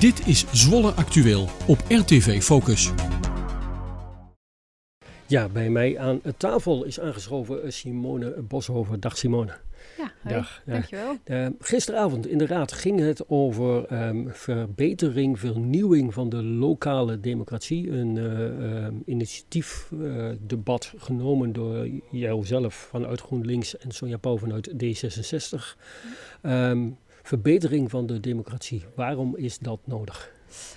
Dit is Zwolle Actueel op RTV Focus. Ja, bij mij aan tafel is aangeschoven Simone Boshover. Dag Simone. Ja, Dag. dankjewel. Uh, gisteravond in de Raad ging het over um, verbetering, vernieuwing van de lokale democratie. Een uh, initiatiefdebat genomen door jouzelf vanuit GroenLinks en Sonja Pauw vanuit D66. Um, verbetering van de democratie. Waarom is dat nodig?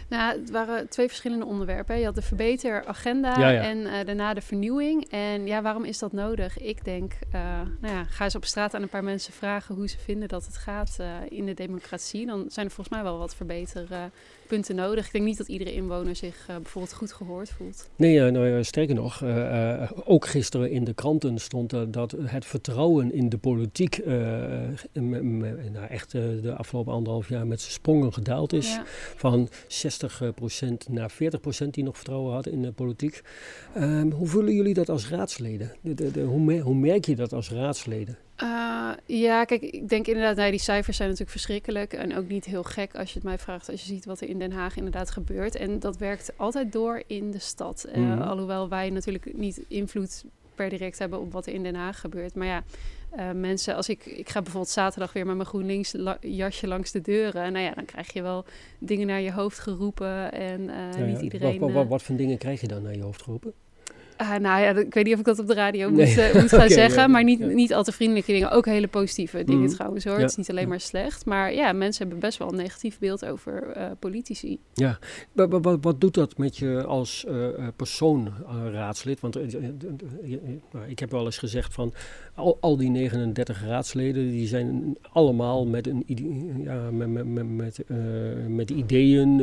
Nou, het waren twee verschillende onderwerpen. Je had de verbeteragenda en uh, daarna de vernieuwing. En ja, waarom is dat nodig? Ik denk, uh, nou ja, ga eens op straat aan een paar mensen vragen hoe ze vinden dat het gaat uh, in de democratie. Dan zijn er volgens mij wel wat verbeteren punten nodig. Ik denk niet dat iedere inwoner zich bijvoorbeeld goed gehoord voelt. Nee, nou, sterker nog, ook gisteren in de kranten stond dat het vertrouwen in de politiek nou, echt de afgelopen anderhalf jaar met sprongen gedaald is. Van 60% naar 40% die nog vertrouwen hadden in de politiek. Um, hoe voelen jullie dat als raadsleden? De, de, de, hoe, hoe merk je dat als raadsleden? Uh, ja, kijk, ik denk inderdaad, nou, die cijfers zijn natuurlijk verschrikkelijk. En ook niet heel gek als je het mij vraagt, als je ziet wat er in Den Haag inderdaad gebeurt. En dat werkt altijd door in de stad. Uh, mm -hmm. Alhoewel wij natuurlijk niet invloed per direct hebben op wat er in Den Haag gebeurt. Maar ja, uh, mensen, als ik, ik ga bijvoorbeeld zaterdag weer met mijn GroenLinks la jasje langs de deuren. Nou ja, dan krijg je wel dingen naar je hoofd geroepen. En ja, niet iedereen. Wat, wat, wat, voor dingen krijg je dan naar je hoofd geropen? Uh, nou ja, ik weet niet of ik dat op de radio nee. moet, uh, moet gaan okay, zeggen. Maar niet, niet al te vriendelijke dingen. Ook hele positieve dingen mm. trouwens hoor. Ja. Het is niet alleen maar slecht. Maar ja, mensen hebben best wel een negatief beeld over uh, politici. Ja, wat, wat, wat, doet dat met je als persoon raadslid? Want ik heb wel eens gezegd van al, al, die 39 raadsleden, die zijn allemaal met, een, ja, met, met, met, met, met ideeën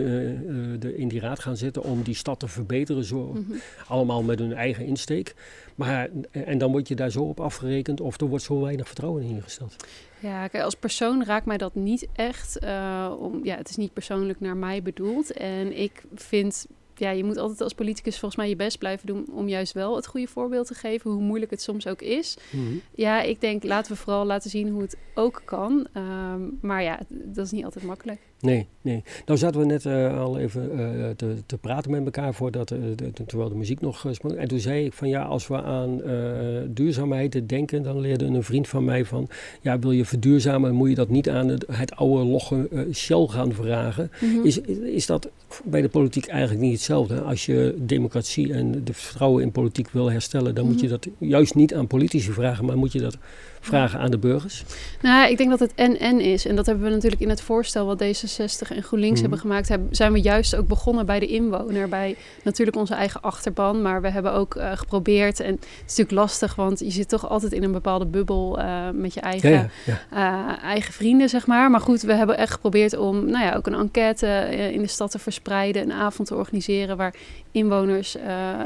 de, in die raad gaan zitten om die stad te verbeteren. Zo, mm -hmm. Allemaal met hun eigen insteek. Maar, en dan word je daar zo op afgerekend of er wordt zo weinig vertrouwen in ingesteld. Ja, kijk, als persoon raakt mij dat niet echt. Uh, om, ja, het is niet persoonlijk naar mij bedoeld. En ik vind ja, je moet altijd als politicus volgens mij je best blijven doen om juist wel het goede voorbeeld te geven, hoe moeilijk het soms ook is. Mm -hmm. Ja, ik denk laten we vooral laten zien hoe het ook kan. Um, maar ja, dat is niet altijd makkelijk. Nee, nee. Nou zaten we net uh, al even uh, te, te, praten met elkaar voordat, uh, de, terwijl de muziek nog sprak. En toen zei ik van ja, als we aan duurzaamheid denken, dan leerde een vriend van mij van ja, wil je verduurzamen, moet je dat niet aan het, het oude logge Shell gaan vragen. Mm -hmm. is, is dat bij de politiek eigenlijk niet hetzelfde? Als je democratie en de vertrouwen in politiek wil herstellen, dan mm -hmm. moet je mhm. dat juist niet aan politici vragen, maar moet je dat vragen aan de burgers? Nou, ik denk dat het en-en is. En dat hebben we natuurlijk in het voorstel wat D66 en GroenLinks mm. hebben gemaakt. Zijn we juist ook begonnen bij de inwoner. Bij natuurlijk onze eigen achterban. Maar we hebben ook uh, geprobeerd. En het is natuurlijk lastig, want je zit toch altijd in een bepaalde bubbel uh, met je eigen, ja, ja, ja. Uh, eigen vrienden, zeg maar. Maar goed, we hebben echt geprobeerd om nou ja, ook een enquête in de stad te verspreiden. Een avond te organiseren waar inwoners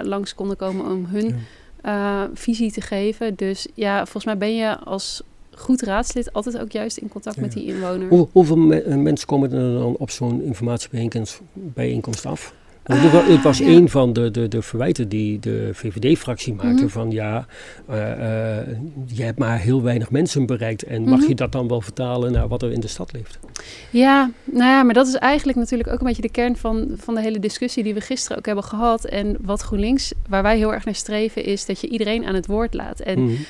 langs konden komen om hun uh, visie te geven. Dus ja, volgens mij ben je als goed raadslid altijd ook juist in contact ja. met die inwoner. Hoe, hoeveel me mensen komen er dan op zo'n informatiebijeenkomst af? Uh, het was ja. een van de, de, de verwijten die de VVD-fractie maakte: mm -hmm. van ja, uh, uh, je hebt maar heel weinig mensen bereikt. En mag mm -hmm. je dat dan wel vertalen naar wat er in de stad leeft? Ja, nou ja, maar dat is eigenlijk natuurlijk ook een beetje de kern van, van de hele discussie die we gisteren ook hebben gehad. En wat GroenLinks, waar wij heel erg naar streven, is dat je iedereen aan het woord laat. En, mm -hmm.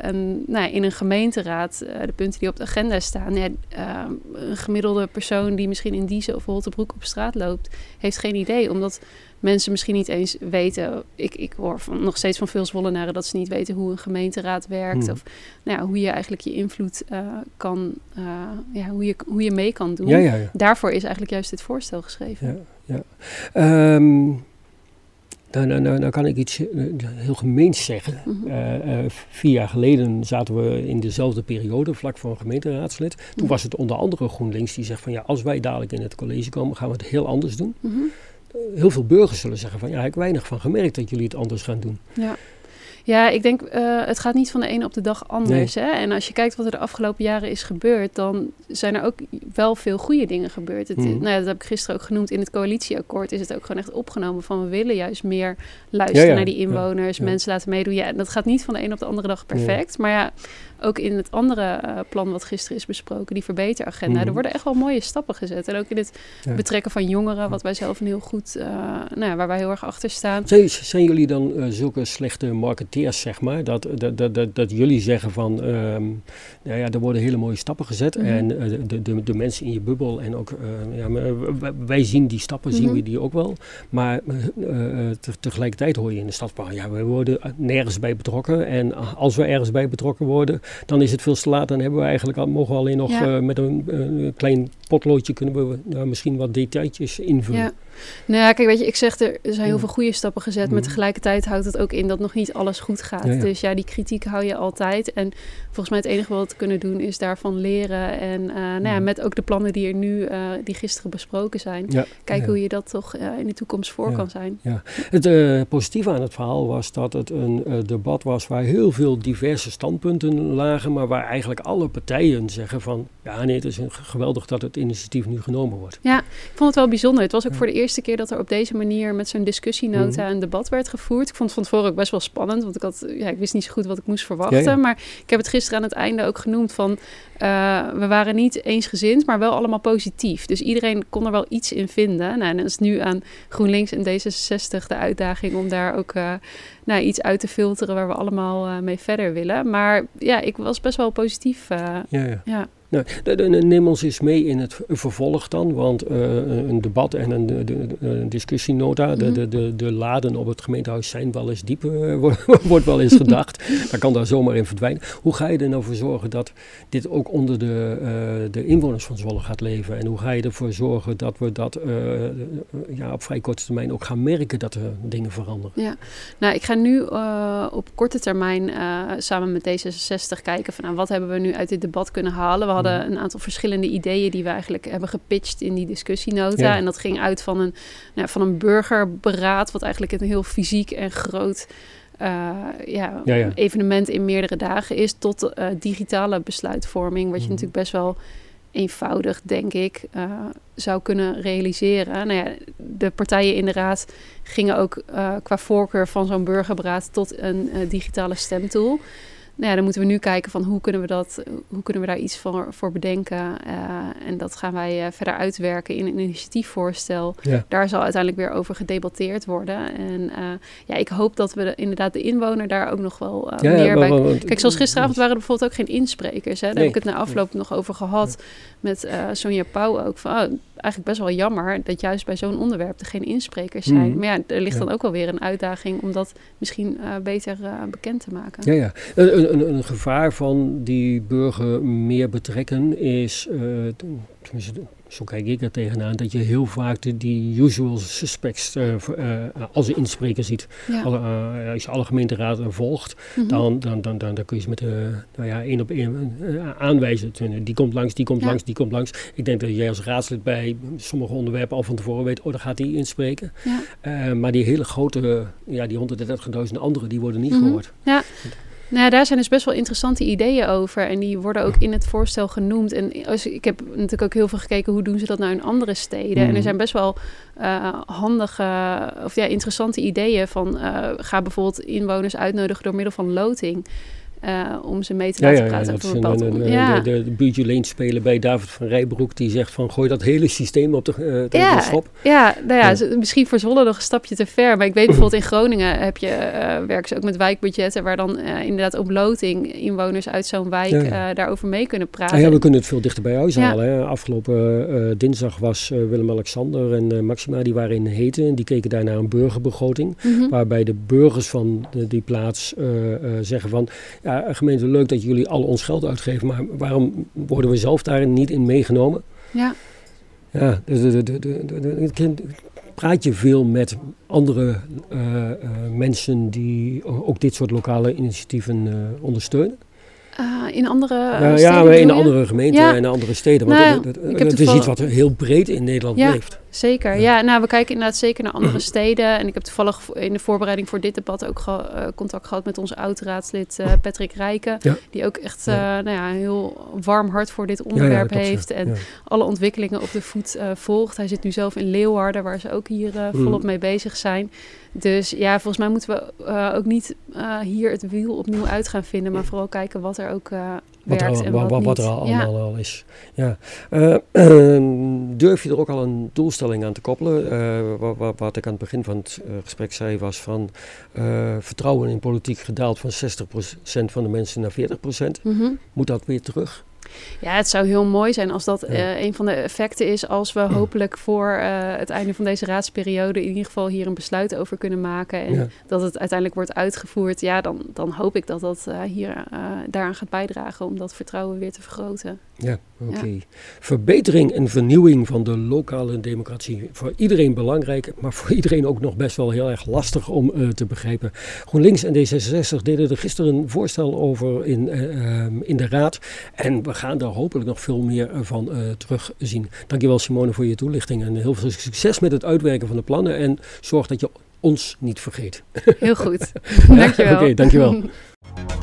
en nou, in een gemeenteraad, de punten die op de agenda staan, ja, een gemiddelde persoon die misschien in Diezen of Holtebroek op straat loopt, heeft geen idee. Omdat mensen misschien niet eens weten. Ik, ik hoor van, nog steeds van veel Zwollenaren dat ze niet weten hoe een gemeenteraad werkt. Hmm. Of nou ja, hoe je eigenlijk je invloed uh, kan. Uh, ja, hoe, je, hoe je mee kan doen. Ja, ja, ja. Daarvoor is eigenlijk juist dit voorstel geschreven. Ja, ja. Um, nou, nou, nou, nou, kan ik iets heel gemeens zeggen. Mm -hmm. uh, uh, vier jaar geleden zaten we in dezelfde periode, vlak voor een gemeenteraadslid. Toen mm -hmm. was het onder andere GroenLinks die zegt van ja, als wij dadelijk in het college komen, gaan we het heel anders doen. Mm -hmm. heel veel burgers zullen zeggen van ja, ik heb weinig van gemerkt dat jullie het anders gaan doen. Ja. Ja, ik denk, uh, het gaat niet van de ene op de dag anders. Nee. Hè? En als je kijkt wat er de afgelopen jaren is gebeurd, dan zijn er ook wel veel goede dingen gebeurd. Het, nou ja, dat heb ik gisteren ook genoemd. In het coalitieakkoord is het ook gewoon echt opgenomen van we willen juist meer luisteren naar die inwoners, mensen laten meedoen. Ja, dat gaat niet van de een op de andere dag perfect. Maar ja, ook in het andere uh, plan wat gisteren is besproken, die verbeteragenda, mm. er worden echt wel mooie stappen gezet. En ook in het betrekken van jongeren, wat wij zelf een heel goed, uh, nou ja, waar wij heel erg achter staan. Zijn, zijn jullie dan zulke slechte marketeers, zeg maar? Dat, dat, dat, dat, dat jullie zeggen van, um, nou ja, er worden hele mooie stappen gezet. Mm. En de, de, de mensen in je bubbel en ook, ja, wij zien die stappen, zien mhm. we die ook wel. Maar te, tegelijkertijd hoor je in de stad van, ja, we worden nergens bij betrokken. En als we ergens bij betrokken worden, dan is het veel te laat. Dan hebben we eigenlijk al, mogen we alleen nog met een, een, klein potloodje kunnen we misschien wat detailtjes invullen. Ja. Nou ja, kijk, weet je, ik zeg er, zijn heel veel goede stappen gezet, maar mhm. tegelijkertijd houdt het ook in dat nog niet alles goed gaat. Dus ja, die kritiek hou je altijd. En volgens mij het enige wat we kunnen doen is daarvan leren. En uh, nou ja, mhm. met ook de plannen die er nu, uh, die gisteren besproken zijn, kijken hoe je dat toch uh, in de toekomst voor kan zijn. Ja. Het positieve aan het verhaal was dat het een debat was waar heel veel diverse standpunten lagen, maar waar eigenlijk alle partijen zeggen van, ja nee, het is geweldig dat het initiatief nu genomen wordt. Ja, ik vond het wel bijzonder. Het was ook voor de eerste keer dat er op deze manier met zo'n discussienota mhm. een debat werd gevoerd. Ik vond het van tevoren ook best wel spannend, want ik, had, ja, ik wist niet zo goed wat ik moest verwachten. Maar ik heb het gisteren aan het einde ook genoemd van, uh, we waren niet eensgezind, maar wel allemaal positief. Dus iedereen kon er wel iets in vinden. Nou, en dan is nu aan GroenLinks en D66 de uitdaging om daar ook uh, nou, iets uit te filteren waar we allemaal uh, mee verder willen. Maar ja, ik was best wel positief. ja. ja. Nou, neem ons eens mee in het vervolg dan, want uh, een debat en een, de, de, een discussienota, de, mhm. de, de, de, laden op het gemeentehuis zijn wel eens diep, uh, wordt wel eens gedacht. Dan kan daar zomaar in verdwijnen. Hoe ga je er nou voor zorgen dat dit ook onder de, uh, de inwoners van Zwolle gaat leven? En hoe ga je ervoor zorgen dat we dat ja, op vrij korte termijn ook gaan merken dat er dingen veranderen? Ja, nou ik ga nu op korte termijn samen met D66 kijken van nou, wat hebben we nu uit dit debat kunnen halen. We hadden een aantal verschillende ideeën die we eigenlijk hebben gepitcht in die discussienota. En dat ging uit van een, nou, van een burgerberaad, wat eigenlijk een heel fysiek en groot uh, ja, evenement in meerdere dagen is, tot uh, digitale besluitvorming, wat je mhm. natuurlijk best wel eenvoudig, denk ik, uh, zou kunnen realiseren. Nou ja, de partijen in de raad gingen ook qua voorkeur van zo'n burgerberaad tot een digitale stemtool nou ja, dan moeten we nu kijken van hoe kunnen we, dat, hoe kunnen we daar iets voor, voor bedenken. Uh, en dat gaan wij uh, verder uitwerken in een initiatiefvoorstel. Daar zal uiteindelijk weer over gedebatteerd worden. En uh, ja, ik hoop dat we de, inderdaad de inwoner daar ook nog wel ja, meer ja, bij... Kijk, zoals gisteravond waren er bijvoorbeeld ook geen insprekers. Hè? Daar nee. heb ik het na afloop nog over gehad met Sonja Pauw ook. Van, oh, eigenlijk best wel jammer dat juist bij zo'n onderwerp er geen insprekers zijn. Mhm. Maar ja, er ligt dan ook wel weer een uitdaging om dat misschien beter bekend te maken. Ja, ja. Een, een, gevaar van die burger meer betrekken is, uh, zo kijk ik er tegenaan, dat je heel vaak de, die usual suspects uh, uh, als een inspreker ziet. Ja. Alle, uh, als je alle gemeenteraden volgt, mm -hmm. dan, dan, dan, dan, dan, kun je ze met de, nou ja, één op één aanwijzen. Die komt langs, die komt ja. langs, die komt langs. Ik denk dat jij als raadslid bij sommige onderwerpen al van tevoren weet, oh, dan gaat die inspreken. Ja. maar die hele grote, ja, die 130.000 anderen, die worden niet mm -hmm. gehoord. Ja. Nou daar zijn dus best wel interessante ideeën over. En die worden ook in het voorstel genoemd. En als, ik heb natuurlijk ook heel veel gekeken hoe doen ze dat nou in andere steden. En er mhm. zijn best wel uh, handige of ja, interessante ideeën van uh, ga bijvoorbeeld inwoners uitnodigen door middel van loting. Uh, om ze mee te laten ja, ja, praten. Ja, dat een, een, ja. De, de, de Lane spelen bij David van Rijbroek. Die zegt van gooi dat hele systeem op de, uh, ja, schop. Ja, nou ja, misschien voor Zwolle nog een stapje te ver. Maar ik weet bijvoorbeeld in Groningen heb je, uh, werken ze ook met wijkbudgetten... waar dan inderdaad op loting inwoners uit zo'n wijk daarover mee kunnen praten. Ah ja, we kunnen het veel dichter bij huis halen. Hè. Afgelopen dinsdag was Willem-Alexander en Maxima... die waren in Heten en die keken daar naar een burgerbegroting. Mm -hmm. Waarbij de burgers van die plaats zeggen van ja, gemeente, leuk dat jullie al ons geld uitgeven, maar waarom worden we zelf daarin niet in meegenomen? Ja. Ja, de, de, de, praat je veel met andere uh, uh, mensen die ook dit soort lokale initiatieven uh, ondersteunen? in andere ja, ja, in andere gemeenten ja. en andere steden. Want nou, het, is iets wat heel breed in Nederland ja. leeft. Zeker, ja. Nou, we kijken inderdaad zeker naar andere steden. En ik heb toevallig in de voorbereiding voor dit debat ook uh, contact gehad met onze oud-raadslid uh, Patrick Rijken. Die ook echt uh, nou ja, een heel warm hart voor dit onderwerp heeft. En alle ontwikkelingen op de voet volgt. Hij zit nu zelf in Leeuwarden, waar ze ook hier mm. volop mee bezig zijn. Dus ja, volgens mij moeten we ook niet hier het wiel opnieuw uit gaan vinden. Maar vooral kijken wat er ook wat werkt er, en wat, wat, er allemaal al is. Ja. Uh, uh, durf je er ook al een doelstelling aan te koppelen? Uh, wat, wat, ik aan het begin van het gesprek zei was van vertrouwen in politiek gedaald van 60% van de mensen naar 40%. Mm -hmm. Moet dat weer terug? Ja, het zou heel mooi zijn als dat uh, een van de effecten is als we hopelijk voor uh, het einde van deze raadsperiode in ieder geval hier een besluit over kunnen maken en dat het uiteindelijk wordt uitgevoerd. Ja, dan, dan hoop ik dat dat uh, hier daaraan gaat bijdragen om dat vertrouwen weer te vergroten. Ja, oké. Verbetering en vernieuwing van de lokale democratie. Voor iedereen belangrijk, maar voor iedereen ook nog best wel heel erg lastig om uh, te begrijpen. GroenLinks en D66 deden er gisteren een voorstel over in, uh, in de Raad. En we gaan daar hopelijk nog veel meer van uh, terugzien. Dankjewel Simone voor je toelichting en heel veel succes met het uitwerken van de plannen. En zorg dat je ons niet vergeet. Heel goed. Dankjewel. Oké, okay, dankjewel.